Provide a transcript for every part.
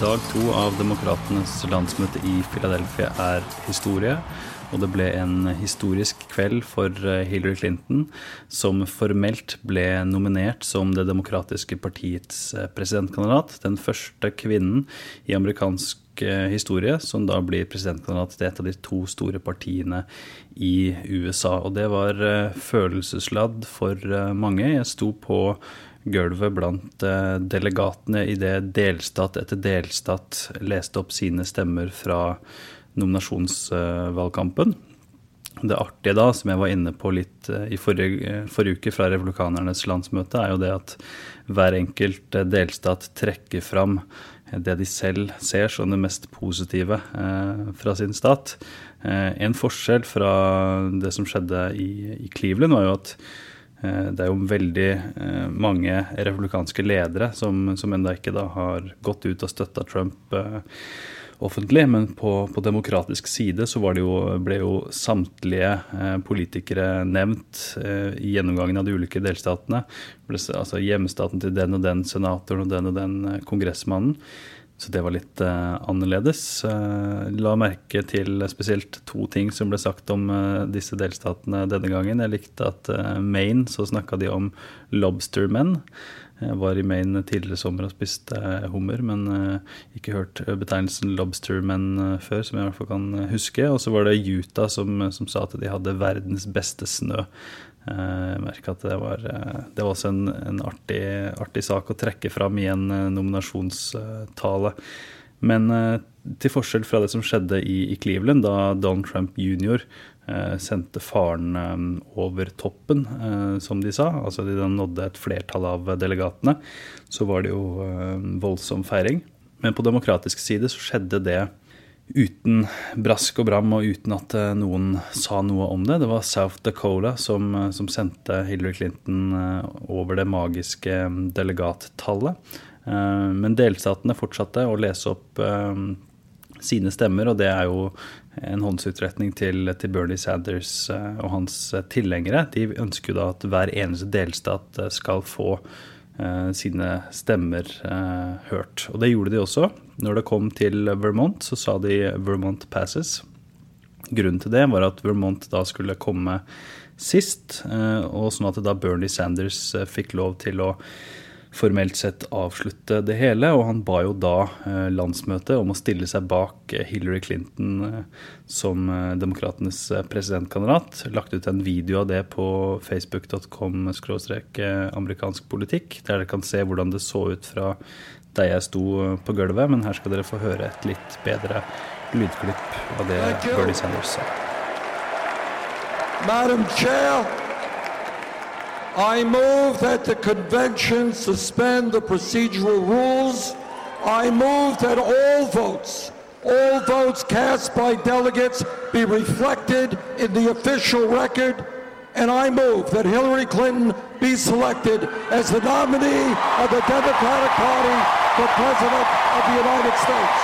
Dag to av Demokratenes landsmøte i Philadelphia er historie. Og det ble en historisk kveld for eh, Hillary Clinton, som formelt ble nominert som Det demokratiske partiets eh, presidentkandidat. Den første kvinnen i amerikansk eh, historie som da blir presidentkandidat til et av de to store partiene i USA. Og det var følelsesladd for mange. Jeg sto på gulvet blant delegatene i det delstat etter delstat leste opp sine stemmer fra nominasjonsvalgkampen. Det artige da, som jeg var inne på litt eh, i forrige, forrige, uke fra Republikanernes landsmøte, er jo det at hver enkelt eh, delstat trekker fram det de selv ser som det mest positive eh, fra sin stat. En forskjell fra det som skjedde i, i Cleveland, var jo at det er jo veldig mange republikanske ledere som, som ennå ikke da har gått ut og støtta Trump offentlig, men på, på demokratisk side så jo, ble jo samtlige eh, politikere nevnt eh, i gjennomgangen av de ulike delstatene. Altså hjemstaten til den og den senatoren og den og den eh, kongressmannen. Så det var litt uh, annerledes. Uh, la merke til spesielt to ting som ble sagt om uh, disse delstatene denne gangen. Jeg likte at Maine så snakka de om lobstermenn. Jeg var i Maine tidligere sommer og spiste hummer, men ikke hørt betegnelsen lobstermen eh, før, som jeg i hvert fall kan huske. Og så var det Utah som, som, sa at de hadde verdens beste snø. Jeg merker at det var, det var også en, en artig, artig, sak å trekke fram i en nominasjonstale. Men til forskjell fra det som skjedde i, i Cleveland, da Donald Trump jr. Eh, sendte faren eh, over toppen, eh, som de sa. Altså de nådde et flertall av delegatene. Så var det jo voldsom feiring. Men på demokratisk side så skjedde det uten brask og bram og uten at noen sa noe om det. Det var South Dakota som, som sendte Hillary Clinton over det magiske delegattallet. Men delstatene fortsatte å lese opp sine stemmer, og det er jo en håndsutretning til, til Bernie Sanders eh, og hans eh, tilhengere. De ønsker jo da at hver eneste delstat eh, skal få sine stemmer hørt. Og det gjorde de også. Når det kom til Vermont, så sa de 'Vermont passes'. Grunnen til det var at Vermont da skulle komme sist, og sånn at da Bernie Sanders fikk lov til å formelt sett avslutte det hele. Og han ba jo da eh, landsmøtet om å stille seg bak eh, Hillary Clinton eh, som demokratenes presidentkandidat. Lagt ut en video av det på facebook.com amerikansk politikk, der dere kan se hvordan det så ut fra der jeg sto på gulvet. Men her skal dere få høre et litt bedre lydklipp av det Bernie Sanders sa. Madam Chair, I move that the convention suspend the procedural rules. I move that all votes, all votes cast by delegates be reflected in the official record. And I move that Hillary Clinton be selected as the nominee of the Democratic Party for President of the United States.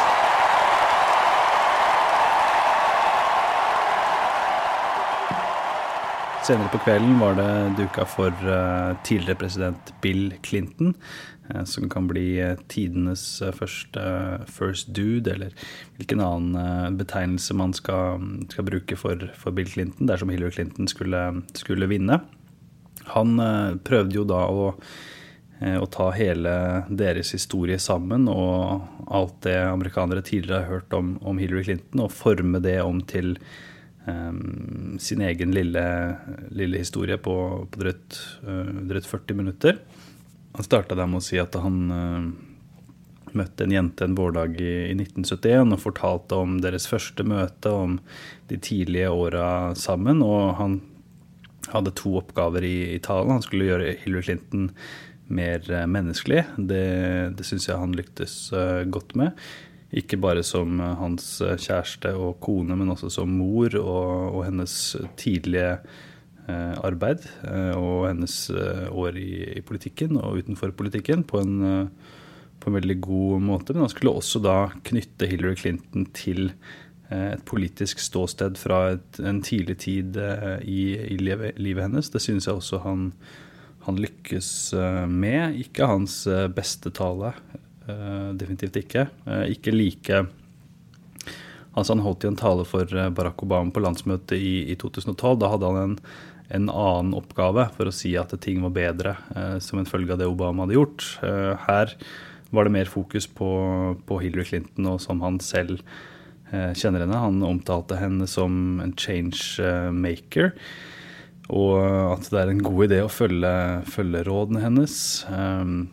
Senere på kvelden var det duka for uh, tidligere president Bill Clinton, uh, som kan bli uh, tidenes første first dude, eller hvilken annen betegnelse man skal, skal bruke for, for, Bill Clinton dersom Hillary Clinton skulle, skulle vinne. Han prøvde jo da å, å ta hele deres historie sammen og alt det amerikanere tidligere har hørt om, om Hillary Clinton, og forme det om til um, sin egen lille, lille historie på, på drøyt, uh, drøyt, 40 minutter. Han starta med å si at han uh, møtte en jente en vårdag i, i, 1971 og fortalte om deres første møte, om de tidlige åra sammen. Og han hadde to oppgaver i, i talen. Han skulle gjøre Hillary Clinton mer uh, menneskelig. Det, det syns jeg han lyktes godt med. Ikke bare som eh, hans eh, kjæreste og kone, men også som mor og, og hennes tidlige eh, arbeid eh, og hennes eh, år i, i, politikken og utenfor politikken på en, eh, på en, veldig god måte. Men han skulle også da knytte Hillary Clinton til et politisk ståsted fra et, en tidlig tid i, i livet, livet, hennes. Det synes jeg også han, han lykkes med. Ikke hans beste tale definitivt ikke. Ikke like Altså Han holdt jo en tale for Barack Obama på landsmøtet i, i 2012. Da hadde han en, en, annen oppgave for å si at ting var bedre som en følge av det Obama hadde gjort. her var det mer fokus på, på Hillary Clinton og som han selv eh, kjenner henne. Han omtalte henne som en change maker. Og at det er en god idé å følge, følge rådene hennes. Um,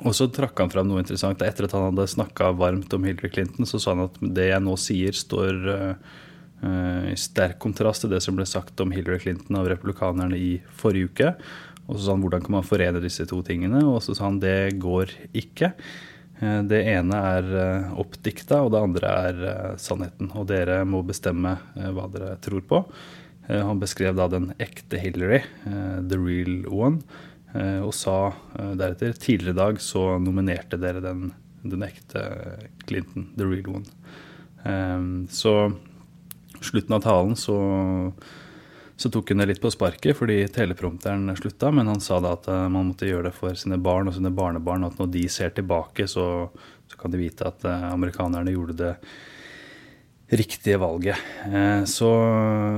og så trakk han fram noe interessant. Etter at han hadde snakka varmt om Hillary Clinton, så sa han at det jeg nå sier, står uh, i sterk kontrast til det som ble sagt om Hillary Clinton av republikanerne i forrige uke. Og så sa han hvordan kan man forene disse to tingene, og så sa han det går ikke. Eh, det ene er eh, oppdikta, og det andre er sannheten. Og dere må bestemme hva dere tror på. Han beskrev da den ekte Hillary, the real one, og sa deretter tidligere i dag så nominerte dere den, den ekte Clinton, the real one. Så slutten av talen så så tok hun det litt på sparket fordi teleprompteren slutta, men han sa da at eh, man måtte gjøre det for sine barn og sine barnebarn, at når de ser tilbake, så, så kan de vite at eh, amerikanerne gjorde det riktige valget. Eh, så,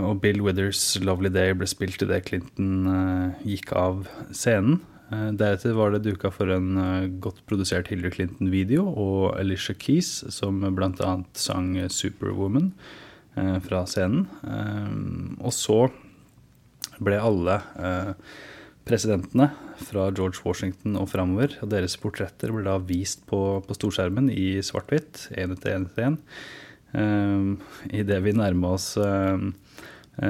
og Bill Withers' 'Lovely Day' ble spilt idet Clinton gikk av scenen. Deretter var det duka for en godt produsert Hillary Clinton-video og Alicia Keys, som bl.a. sang 'Superwoman' fra scenen. Og så ble alle eh, presidentene fra George Washington og framover, og deres portretter ble da vist på, på storskjermen i svart-hvitt, én etter én etter én. Um, Idet vi nærma oss uh,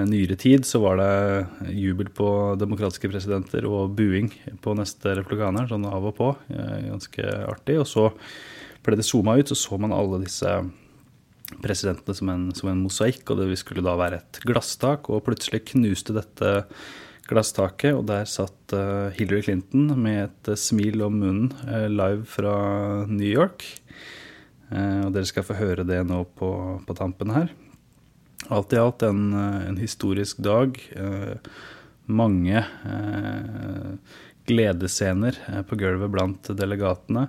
nyere tid, så var det jubel på demokratiske presidenter og buing på neste replikaner, sånn av og på. Ganske artig. Og så ble det zooma ut, så så man alle disse presidentene som en, som en mosaikk, og det skulle da være et glasstak. Og plutselig knuste dette glasstaket, og der satt Hillary Clinton med et smil om munnen live fra New York. Og dere skal få høre det nå på, på tampen her. Alt i alt en, en historisk dag. mange gledesscener på gulvet blant delegatene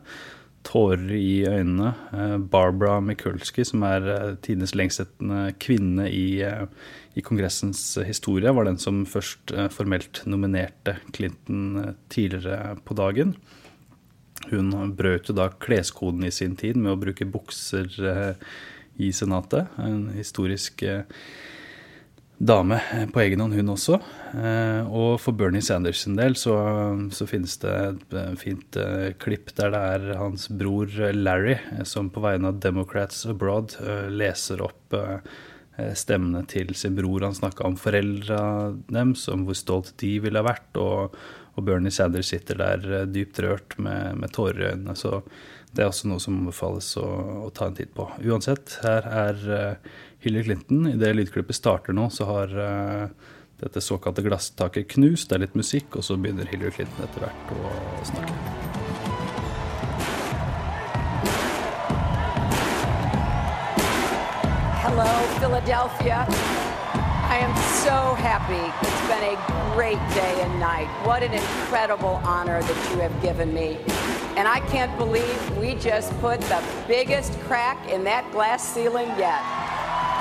tårer i øynene. Eh, Barbara Mikulski, som er eh, tidenes lengstetende kvinne i, eh, i, Kongressens historie, var den som først formelt nominerte Clinton tidligere på dagen. Hun brøt jo da kleskoden i sin tid med å bruke bukser i Senatet. En historisk dame på egen hånd, hun også. Eh, og for Bernie Sanders sin del så, så finnes det et eh, fint klipp der det er hans bror Larry som på vegne av Democrats Abroad leser opp stemmene til sin bror. Han snakka om foreldra deres, om hvor stolt de ville ha vært. Og, og Bernie Sanders sitter der dypt rørt med, med tårer i øynene. Så det er også noe som anbefales å, å ta en titt på. Uansett, her er Hillary Clinton. Idet lydklippet starter nå, så har uh, dette såkalte glasstaket knust. Det er litt musikk, og så begynner Hillary Clinton etter hvert å snakke. Hello, Philadelphia. I am so happy. It's been a great day and night. What an incredible honor that you have given me. And I can't believe we just put the biggest crack in that glass ceiling yet.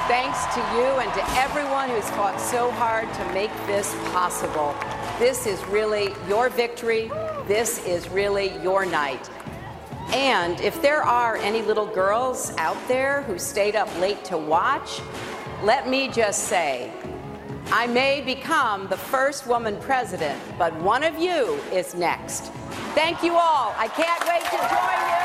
Thanks to you and to everyone who's fought so hard to make this possible. This is really your victory. This is really your night. And if there are any little girls out there who stayed up late to watch, let me just say, I may become the first woman president, but one of you is next. Thank you all. I can't wait to join you.